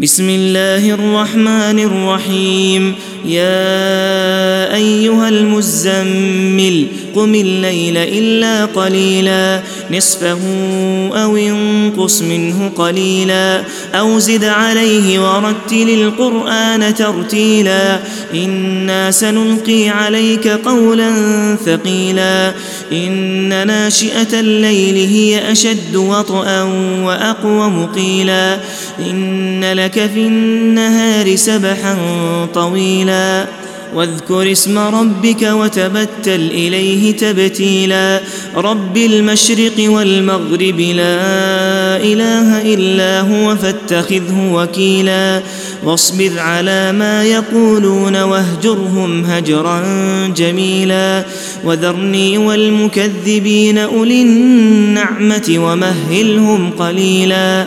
بسم الله الرحمن الرحيم. يا أيها المزمل قم الليل إلا قليلا. نصفه أو انقص منه قليلا أو زد عليه ورتل القرآن ترتيلا إنا سنلقي عليك قولا ثقيلا إن ناشئة الليل هي أشد وطئا واقوم قيلا إن لك في النهار سبحا طويلا واذكر اسم ربك وتبتل إليه تبتيلا. رب المشرق والمغرب لا إله إلا هو فاتخذه وكيلا. واصبر على ما يقولون واهجرهم هجرا جميلا. وذرني والمكذبين أولي النعمة ومهلهم قليلا.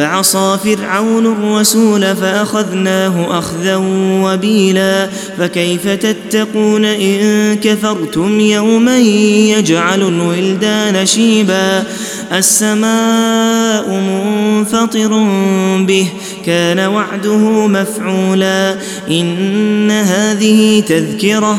فعصى فرعون الرسول فأخذناه أخذا وبيلا فكيف تتقون إن كفرتم يوما يجعل الولدان شيبا السماء منفطر به كان وعده مفعولا إن هذه تذكرة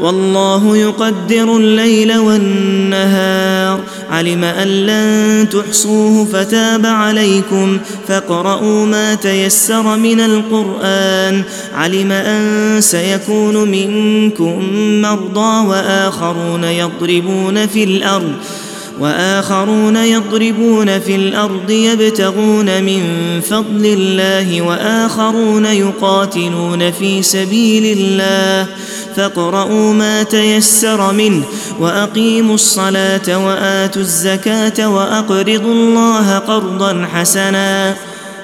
والله يقدر الليل والنهار. علم أن لن تحصوه فتاب عليكم. فاقرؤوا ما تيسر من القرآن. علم أن سيكون منكم مرضى وآخرون يضربون في الأرض. وآخرون يضربون في الأرض يبتغون من فضل الله وآخرون يقاتلون في سبيل الله فاقرؤوا ما تيسر منه وأقيموا الصلاة وآتوا الزكاة وأقرضوا الله قرضا حسنا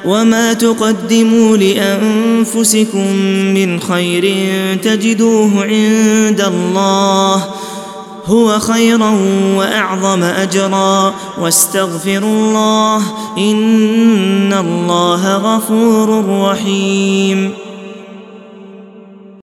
وما تقدموا لأنفسكم من خير تجدوه عند الله هو خيرا وأعظم أجرا واستغفروا الله إن الله غفور رحيم